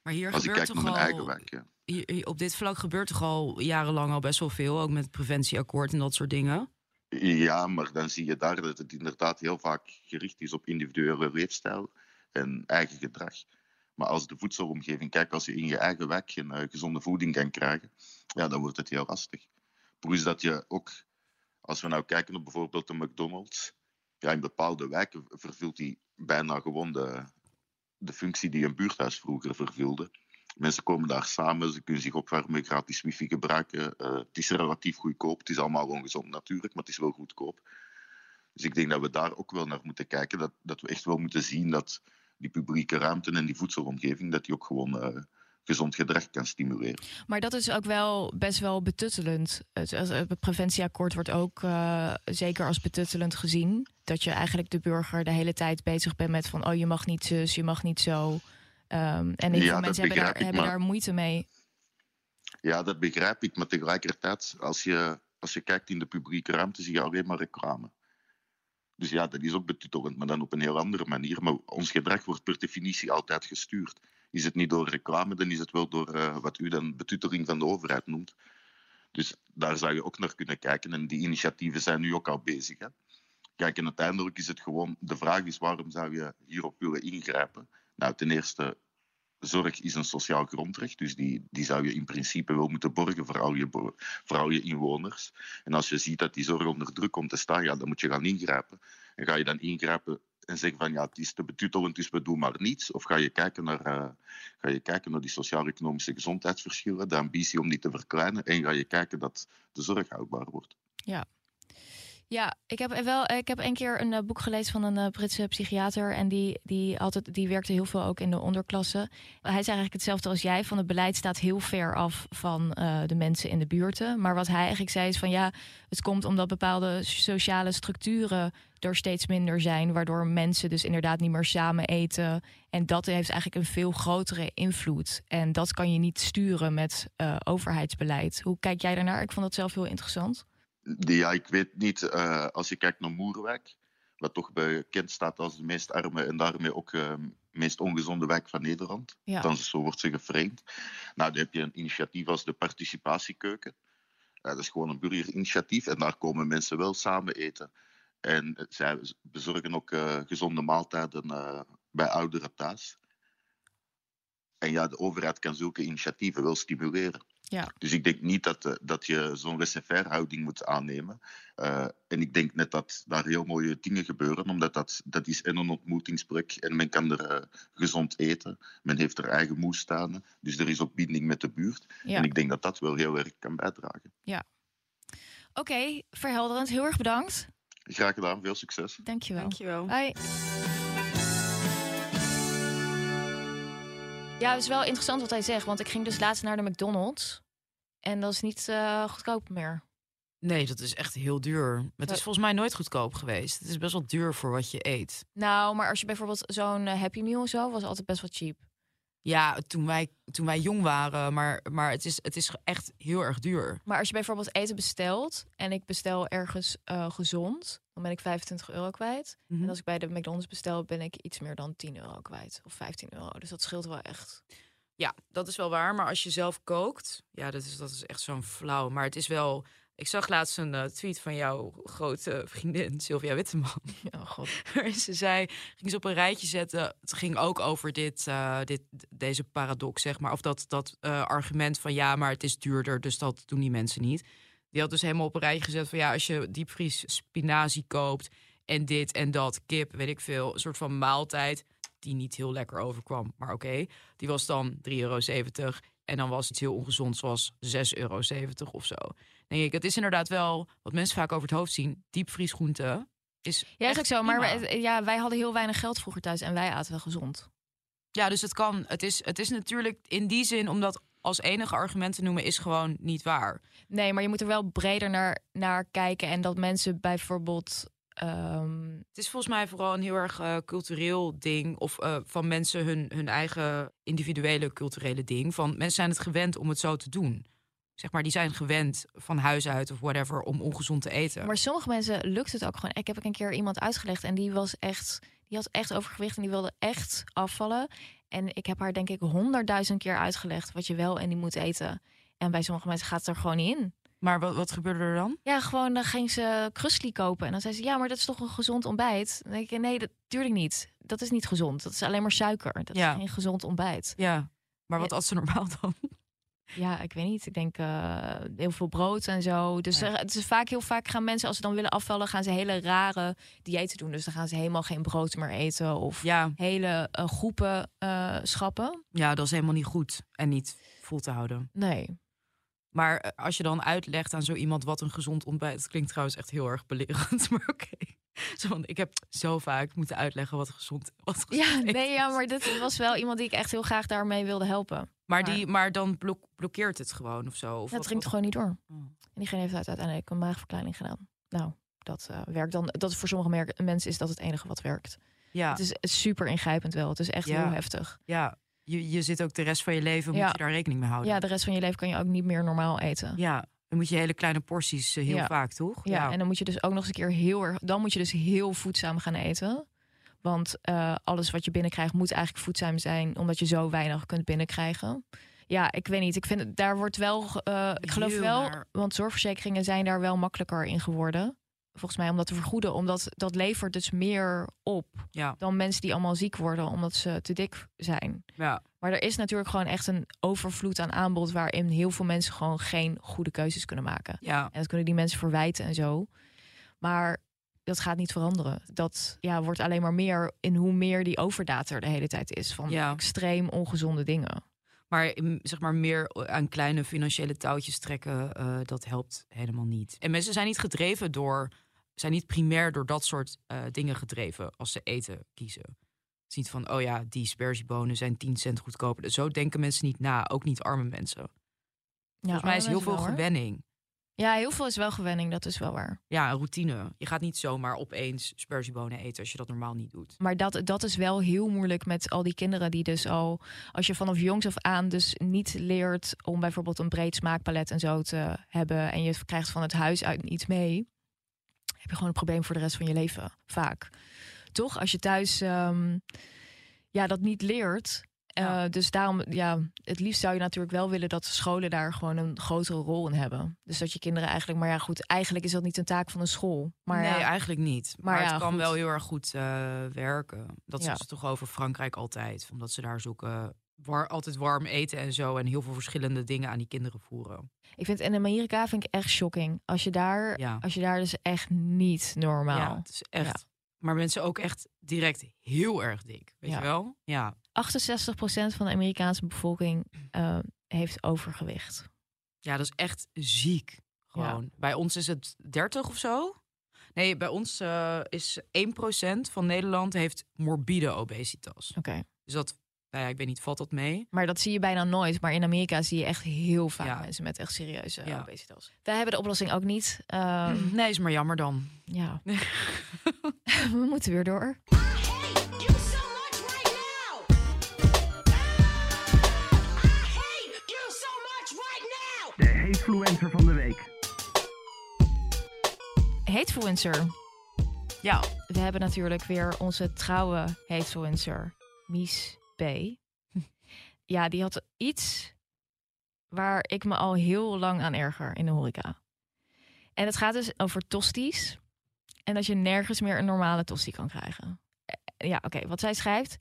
Maar hier Als ik gebeurt kijk toch naar mijn eigen al, wijk, ja. hier- op dit vlak gebeurt toch al jarenlang al best wel veel, ook met het preventieakkoord en dat soort dingen. Ja, maar dan zie je daar dat het inderdaad heel vaak gericht is op individuele leefstijl en eigen gedrag. Maar als de voedselomgeving, kijk, als je in je eigen wijk geen eh, gezonde voeding kan krijgen, ja, dan wordt het heel lastig. Plus dat je ook, als we nou kijken op bijvoorbeeld de McDonald's, ja, in bepaalde wijken vervult die bijna gewoon de, de functie die een buurthuis vroeger vervulde. Mensen komen daar samen, ze kunnen zich opwarmen, gratis wifi gebruiken. Eh, het is relatief goedkoop. Het is allemaal ongezond natuurlijk, maar het is wel goedkoop. Dus ik denk dat we daar ook wel naar moeten kijken. Dat, dat we echt wel moeten zien dat die publieke ruimte en die voedselomgeving, dat die ook gewoon eh, gezond gedrag kan stimuleren. Maar dat is ook wel best wel betuttelend. Het, preventieakkoord wordt ook eh, zeker als betuttelend gezien. Dat je eigenlijk de burger de hele tijd bezig bent met van... oh, je mag niet zus, je mag niet zo. Ehm, en heel Ja, veel mensen hebben, daar, ik, hebben maar- daar moeite mee. Ja, dat begrijp ik. Maar tegelijkertijd, als je als je kijkt in de publieke ruimte, zie je alleen maar reclame. Dus ja, dat is ook betuttelend, maar dan op een heel andere manier. Maar ons gedrag wordt per definitie altijd gestuurd. Is het niet door reclame, dan is het wel door uh, wat u dan betutteling van de overheid noemt. Dus daar zou je ook naar kunnen kijken. En die initiatieven zijn nu ook al bezig. Hè? Kijk, en uiteindelijk is het gewoon... De vraag is, waarom zou je hierop willen ingrijpen? Nou, ten eerste, zorg is een sociaal grondrecht. Dus die, die zou je in principe wel moeten borgen voor al, je, voor je inwoners. En als je ziet dat die zorg onder druk komt te staan, ja, dan moet je gaan ingrijpen. En ga je dan ingrijpen en zeggen van ja, het is te betuttelend, dus we doen maar niets? Of ga je kijken naar, uh, ga je kijken naar die sociaal-economische gezondheidsverschillen, de ambitie om die te verkleinen, en ga je kijken dat de zorg houdbaar wordt? Ja, ja, ik heb wel. Ik heb een keer een uh, boek gelezen van een uh, Britse psychiater. En die, die, altijd, die werkte heel veel ook in de onderklasse. Hij zei eigenlijk hetzelfde als jij. Van het beleid staat heel ver af van uh, de mensen in de buurten. Maar wat hij eigenlijk zei is van ja, het komt omdat bepaalde sociale structuren er steeds minder zijn. Waardoor mensen dus inderdaad niet meer samen eten. En dat heeft eigenlijk een veel grotere invloed. En dat kan je niet sturen met overheidsbeleid. Hoe kijk jij daarnaar? Ik vond dat zelf heel interessant. Ja, ik weet niet. Uh, als je kijkt naar Moerwijk, wat toch bekend staat als de meest arme en daarmee ook de uh, meest ongezonde wijk van Nederland. Ja. Althans, zo wordt ze geframed. Nou, dan heb je een initiatief als de Participatiekeuken. Uh, dat is gewoon een burgerinitiatief en daar komen mensen wel samen eten. En zij bezorgen ook uh, gezonde maaltijden bij ouderen thuis. En ja, de overheid kan zulke initiatieven wel stimuleren. Ja. Dus ik denk niet dat, uh, dat je zo'n laissez-faire houding moet aannemen. Uh, en ik denk net dat daar heel mooie dingen gebeuren, omdat dat, dat is en een ontmoetingsplek en men kan er uh, gezond eten. Men heeft er eigen moestuinen, dus er is ook binding met de buurt. Ja. En ik denk dat dat wel heel erg kan bijdragen. Ja. Oké, okay, verhelderend. Heel erg bedankt. Graag gedaan, veel succes. Dankjewel. Dankjewel. Hoi. Ja, het is wel interessant wat hij zegt. Want ik ging dus laatst naar de McDonald's. En dat is niet uh, goedkoop meer. Nee, dat is echt heel duur. Het is volgens mij nooit goedkoop geweest. Het is best wel duur voor wat je eet. Nou, maar als je bijvoorbeeld zo'n uh, Happy Meal of zo... was altijd best wel cheap. Ja, toen wij, toen wij jong waren. Maar, maar het, is, het is echt heel erg duur. Maar als je bijvoorbeeld eten bestelt... en ik bestel ergens uh, gezond... dan ben ik 25 euro kwijt. Mhm. En als ik bij de McDonald's bestel... ben ik iets meer dan 10 euro kwijt. Of 15 euro. Dus dat scheelt wel echt. Ja, dat is wel waar. Maar als je zelf kookt... Ja, dat is, dat is echt zo'n flauw. Maar het is wel... Ik zag laatst een uh, tweet van jouw grote vriendin, Sylvia Witteman. Oh god. ze zei, ging ze op een rijtje zetten. Het ging ook over dit, uh, dit, deze paradox, zeg maar. Of dat, dat uh, argument van ja, maar het is duurder, dus dat doen die mensen niet. Die had dus helemaal op een rijtje gezet van ja, als je diepvries spinazie koopt en dit en dat, kip, weet ik veel, een soort van maaltijd die niet heel lekker overkwam. Maar oké, okay, die was dan 3,70 euro. En dan was iets heel ongezond, zoals 6,70 euro of zo. Denk ik, het is inderdaad wel wat mensen vaak over het hoofd zien. Diepvriesgroente is. Ja, ook zo. Maar wij, ja, wij hadden heel weinig geld vroeger thuis en wij aten wel gezond. Ja, dus het kan. Het is, het is natuurlijk in die zin, omdat als enige argument te noemen, is gewoon niet waar. Nee, maar je moet er wel breder naar, naar kijken. En dat mensen bijvoorbeeld. Um... Het is volgens mij vooral een heel erg uh, cultureel ding. Of uh, van mensen hun, hun eigen individuele culturele ding. Van mensen zijn het gewend om het zo te doen. Zeg maar, die zijn gewend van huis uit of whatever om ongezond te eten. Maar sommige mensen lukt het ook gewoon. Ik heb een keer iemand uitgelegd en die was echt, die had echt overgewicht en die wilde echt afvallen. En ik heb haar denk ik honderdduizend keer uitgelegd wat je wel en niet moet eten. En bij sommige mensen gaat het er gewoon niet in. Maar wat, wat gebeurde er dan? Ja, gewoon dan ging ze krusli kopen. En dan zei ze, ja, maar dat is toch een gezond ontbijt? Dan denk ik, nee, dat natuurlijk niet. Dat is niet gezond. Dat is alleen maar suiker. Dat ja. is geen gezond ontbijt. Ja, maar wat Ja. at ze normaal dan? Ja, ik weet niet. Ik denk uh, heel veel brood en zo. Dus Ja. het is vaak heel vaak gaan mensen als ze dan willen afvallen, gaan ze hele rare diëten doen. Dus dan gaan ze helemaal geen brood meer eten of Ja, hele uh, groepen uh, schappen. ja, dat is helemaal niet goed en niet vol te houden. Nee. Maar eh, als je dan uitlegt aan zo iemand wat een gezond ontbijt, dat klinkt trouwens echt heel erg belerend, maar oké. Zo van, ik heb zo vaak moeten uitleggen wat gezond, wat gezond Ja, nee, ja, maar dit was wel iemand die ik echt heel graag daarmee wilde helpen. Maar, die, maar dan blok- blokkeert het gewoon of zo. Of Dat wat- gewoon niet door. Oh. En diegene heeft uit- uiteindelijk een maagverkleining gedaan. Nou, dat uh, werkt dan. Dat is voor sommige mensen is dat het enige wat werkt. Ja, Het is super ingrijpend wel. Het is echt Ja. heel heftig. ja. Je, je zit ook de rest van je leven, Ja. moet je daar rekening mee houden. Ja, de rest van je leven kan je ook niet meer normaal eten. Ja, Dan moet je hele kleine porties eh, heel Ja. vaak, toch? Ja, en dan moet je dus ook nog eens een keer heel erg. Dan moet je dus heel voedzaam gaan eten. Want eh, alles wat je binnenkrijgt moet eigenlijk voedzaam zijn, omdat je zo weinig kunt binnenkrijgen. Ja, ik weet niet. Ik vind het, daar wordt wel. eh, ik geloof Heel wel, naar. want zorgverzekeringen zijn daar wel makkelijker in geworden. Volgens mij om dat te vergoeden, omdat dat levert dus meer op Ja. dan mensen die allemaal ziek worden omdat ze te dik zijn. ja. Maar er is natuurlijk gewoon echt een overvloed aan aanbod waarin heel veel mensen gewoon geen goede keuzes kunnen maken. ja. En dat kunnen die mensen verwijten en zo. Maar dat gaat niet veranderen. Dat ja, wordt alleen maar meer in hoe meer die overdata er de hele tijd is. Van Ja. extreem ongezonde dingen. Maar zeg maar meer aan kleine financiële touwtjes trekken, eh, dat helpt helemaal niet. En mensen zijn niet gedreven door, zijn niet primair door dat soort eh, dingen gedreven als ze eten kiezen. Het is niet van, oh ja, die sperziebonen zijn 10 cent goedkoper. Zo denken mensen niet na, ook niet arme mensen. Ja, Volgens mij is heel veel wel, gewenning. Ja, heel veel is wel gewenning, dat is wel waar. Ja, een routine. Je gaat niet zomaar opeens sperziebonen eten als je dat normaal niet doet. Maar dat, dat is wel heel moeilijk met al die kinderen die dus al... als je vanaf jongs af aan dus niet leert om bijvoorbeeld een breed smaakpalet en zo te hebben... en je krijgt van het huis uit iets mee... heb je gewoon een probleem voor de rest van je leven, vaak. Toch? Als je thuis ehm, ja, dat niet leert... Ja. eh, dus daarom, ja, het liefst zou je natuurlijk wel willen dat scholen daar gewoon een grotere rol in hebben. Dus dat je kinderen eigenlijk, maar ja, goed, eigenlijk is dat niet een taak van een school. Maar nee, ja, eigenlijk niet. Maar, Maar ja, het kan goed. wel heel erg goed eh, werken. Dat Ja. is toch over Frankrijk altijd. Omdat ze daar zoeken war, altijd warm eten en zo. En heel veel verschillende dingen aan die kinderen voeren. Ik vind in Amerika vind ik echt shocking. Als je daar, Ja. als je daar dus echt niet normaal. Ja, het is echt. Maar mensen ook echt direct heel erg dik. Weet Ja. je wel? Ja. 68% van de Amerikaanse bevolking eh, heeft overgewicht. ja, dat is echt ziek. Gewoon. Bij ons is het 30 of zo. Nee, bij ons eh, is 1% van Nederland heeft morbide obesitas. Oké. Dus dat, nou ja, ik weet niet, valt dat mee? Maar dat zie je bijna nooit. Maar in Amerika zie je echt heel vaak Ja. mensen met echt serieuze Ja. obesitas. Wij hebben de oplossing ook niet. Ehm, Nee, is maar jammer dan. ja. We moeten weer door. you so much right now. I hate you so much right now. De hatefluencer van de week. Hatefluencer. Ja. We hebben natuurlijk weer onze trouwe hatefluencer, Mies Ja, die had iets waar ik me al heel lang aan erger in de horeca. En het gaat dus over tosties. En dat je nergens meer een normale tosti kan krijgen. Eh, Ja, oké, wat zij schrijft.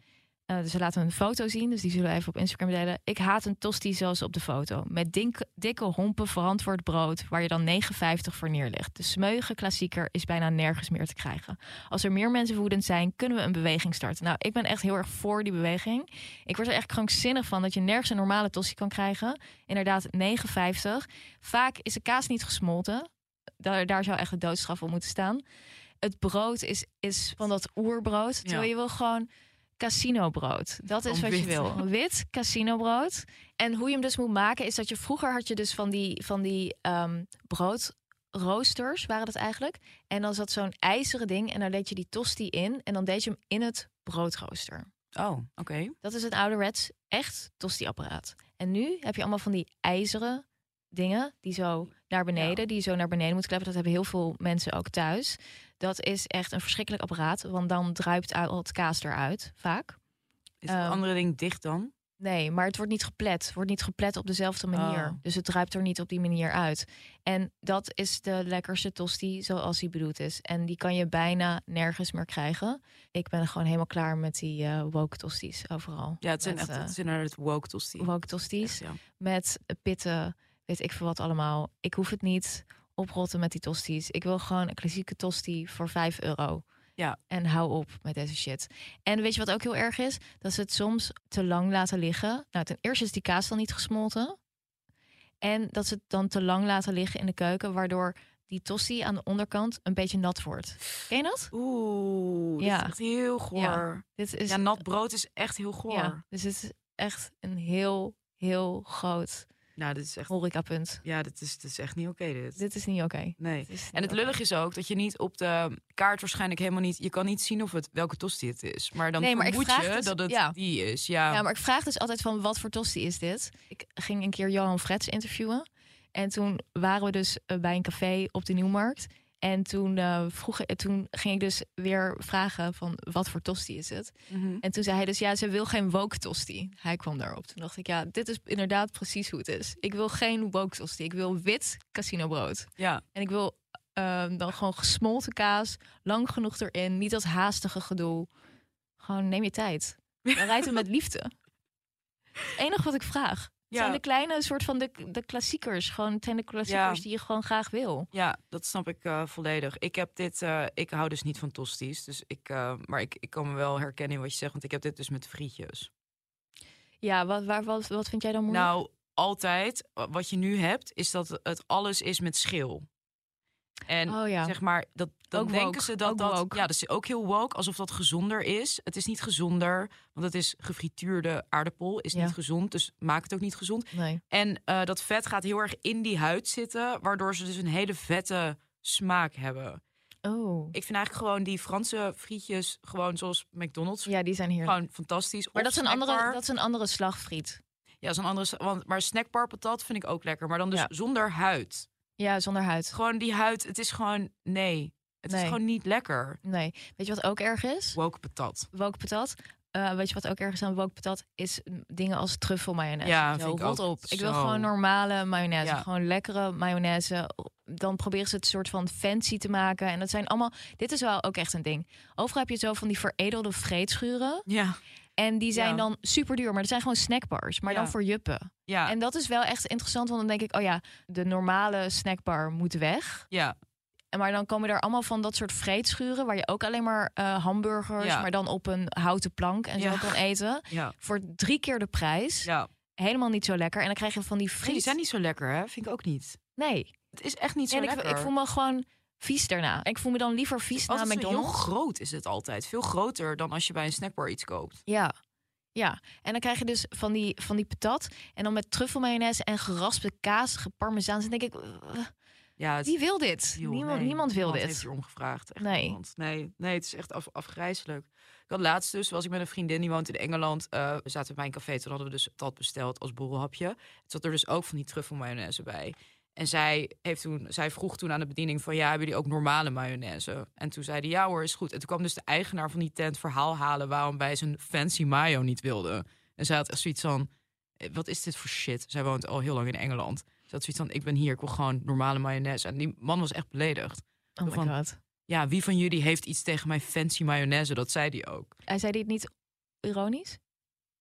Eh, dus ze laten een foto zien, dus die zullen we even op Instagram delen. Ik haat een tosti zoals op de foto. Met dink- dikke hompen verantwoord brood, waar je dan 9,50 voor neerlegt. De smeuige klassieker is bijna nergens meer te krijgen. Als er meer mensen woedend zijn, kunnen we een beweging starten. Nou, ik ben echt heel erg voor die beweging. Ik word er echt krankzinnig van dat je nergens een normale tosti kan krijgen. Inderdaad, 9,50. Vaak is de kaas niet gesmolten. Daar, daar zou echt de doodstraf op moeten staan. Het brood is, is van dat oerbrood. Terwijl Ja. je wil gewoon casinobrood. Dat is wat je wil. Wit casinobrood. En hoe je hem dus moet maken is dat je vroeger had je dus van die, van die ehm, broodroosters waren dat eigenlijk. En dan zat zo'n ijzeren ding en daar deed je die tosti in en dan deed je hem in het broodrooster. Oh, oké. Dat is het ouderwets echt tosti-apparaat. En nu heb je allemaal van die ijzeren dingen die zo naar beneden, die je zo naar beneden moet kleppen. Dat hebben heel veel mensen ook thuis. Dat is echt een verschrikkelijk apparaat, want dan druipt al het kaas eruit, vaak. Is het Ehm, andere ding dicht dan? Nee, maar het wordt niet geplet. Het wordt niet geplet op dezelfde manier. Oh. Dus het druipt er niet op die manier uit. En dat is de lekkerste tosti zoals die bedoeld is. En die kan je bijna nergens meer krijgen. Ik ben gewoon helemaal klaar met die eh woke tosties overal. Ja, het zijn Met, echt eh, het zijn woke tosti. woke tosties Echt, ja. met pitten, weet ik veel wat allemaal. Ik hoef het niet oprotten met die tosties. Ik wil gewoon een klassieke tosti voor 5 euro. Ja. En hou op met deze shit. En weet je wat ook heel erg is? Dat ze het soms te lang laten liggen. Nou, ten eerste is die kaas dan niet gesmolten. En dat ze het dan te lang laten liggen in de keuken, waardoor die tosti aan de onderkant een beetje nat wordt. Ken je dat? Oeh, dit Ja. is echt heel goor. Dit is Ja, nat brood is echt heel goor. ja, dus het is echt een heel, heel groot Nou, dit is echt, horecapunt. ja, dit is, dit is echt niet oké dit. Dit is niet oké. Nee. Niet En het lullig is ook dat je niet op de kaart waarschijnlijk helemaal niet... Je kan niet zien of het welke tosti het is. Maar dan Nee, maar ik vermoed vraag je dus- dat het ja. die is. Ja, Ja, maar ik vraag dus altijd van wat voor tosti is dit? Ik ging een keer Johan Frets interviewen. En toen waren we dus eh, bij een café op de Nieuwmarkt. En toen, eh, vroeg, eh, toen ging ik dus weer vragen van wat voor tosti is het? Mhm. En toen zei hij dus ja, ze wil geen woke tosti. Hij kwam daarop. Toen dacht ik ja, dit is inderdaad precies hoe het is. Ik wil geen woke tosti. Ik wil wit casino brood. Ja, En ik wil ehm, dan gewoon gesmolten kaas, lang genoeg erin, niet dat haastige gedoe. Gewoon neem je tijd. Dan rijdt het met liefde. Het enige wat ik vraag. Het zijn de kleine soort van de, de klassiekers. Gewoon, het zijn de klassiekers Ja. die je gewoon graag wil. ja, dat snap ik eh, volledig. Ik heb dit, eh, ik hou dus niet van tosties. Dus ik, eh, maar ik, ik kan me wel herkennen in wat je zegt, want ik heb dit dus met frietjes. Ja, wat, waar, wat, wat vind jij dan moeilijk? Nou, altijd, wat je nu hebt, is dat het alles is met schil. En oh ja. zeg maar, dat, dan Ook denken woke, ze dat ook dat... woke. Ja, dat is ook heel woke, alsof dat gezonder is. Het is niet gezonder, want het is gefrituurde aardappel, is Ja. niet gezond. Dus maak het ook niet gezond. Nee. En eh, dat vet gaat heel erg in die huid zitten, waardoor ze dus een hele vette smaak hebben. Oh. Ik vind eigenlijk gewoon die Franse frietjes, gewoon zoals McDonald's, Ja, die zijn hier. gewoon fantastisch. Maar Of dat is, een andere, dat is een andere slagfriet. Ja, dat is een andere. Want, maar snackbar patat vind ik ook lekker. Maar dan dus Ja. zonder huid. Ja, zonder huid. Gewoon die huid. Het is gewoon. Nee. Het is gewoon niet lekker. Nee. Weet je wat ook erg is? Woke patat. Woke patat. Eh, weet je wat ook erg is aan woke patat? Is dingen als truffelmayonaise. Ja, Zo, vind ik rot ook. op. Ik wil gewoon normale mayonaise. Ja. Gewoon lekkere mayonaise. Dan proberen ze het soort van fancy te maken. En dat zijn allemaal... Dit is wel ook echt een ding. Overal heb je zo van die veredelde vreedschuren. Ja. En die zijn Ja. dan super duur. Maar dat zijn gewoon snackbars. Maar dan voor juppen. Ja. En dat is wel echt interessant. Want dan denk ik, oh ja, de normale snackbar moet weg. ja. En maar dan komen er allemaal van dat soort vreedschuren... waar je ook alleen maar eh, hamburgers... Ja. maar dan op een houten plank en zo kan eten. Voor drie keer de prijs. Ja. Helemaal niet zo lekker. En dan krijg je van die Nee, friet. die zijn niet zo lekker, hè? Vind ik ook niet. Nee. Het is echt niet zo En ik, lekker. ik voel me gewoon vies daarna. Ik voel me dan liever vies na zo heel McDonald's. groot is het altijd. Veel groter dan als je bij een snackbar iets koopt. Ja. Ja, en dan krijg je dus van die, van die patat. En dan met truffelmayonaise en geraspte kaas, geparmezaan. Dan denk ik, uh, Ja, het, wie wil dit? joh, niemand, nee, niemand wil heeft dit. hier omgevraagd. Echt Nee. niemand. Nee, nee, het is echt af, afgrijzelijk. Ik had laatst dus, was ik met een vriendin die woont in Engeland. eh, we zaten bij een café, toen hadden we dus dat besteld als borrelhapje. Het zat er dus ook van die truffelmayonaise bij. En zij, heeft toen, zij vroeg toen aan de bediening van... ja, hebben jullie ook normale mayonaise? En toen zei hij, ja hoor, is goed. En toen kwam dus de eigenaar van die tent verhaal halen... waarom wij zijn fancy mayo niet wilden. En zij had echt zoiets van, eh, wat is dit voor shit? Zij woont al heel lang in Engeland. Ze had zoiets van, ik ben hier, ik wil gewoon normale mayonaise. En die man was echt beledigd. Oh my van- god. Ja, wie van jullie heeft iets tegen mijn fancy mayonaise? Dat zei hij ook. Hij zei dit niet ironisch?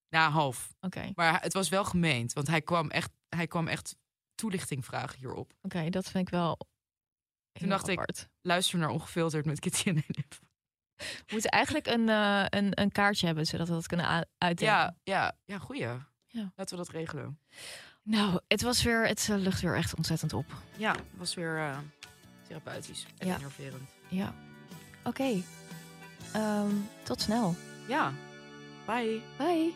Na half. Oké, Maar het was wel gemeend, want hij kwam echt, hij kwam echt toelichting vragen hierop. oké, dat vind ik wel heel dacht ik- apart. Luister naar ongefilterd met Kitty en Nip. We moeten eigenlijk een, eh, een, een kaartje hebben, zodat we dat kunnen uitdelen. Ja, ja, ja, goeie. Ja. Laten we dat regelen. Nou, het was weer, het eh, lucht weer echt ontzettend op. Ja, het was weer eh, therapeutisch en Ja. enerverend. Ja. Oké. Ehm, tot snel. Ja, bye. Bye.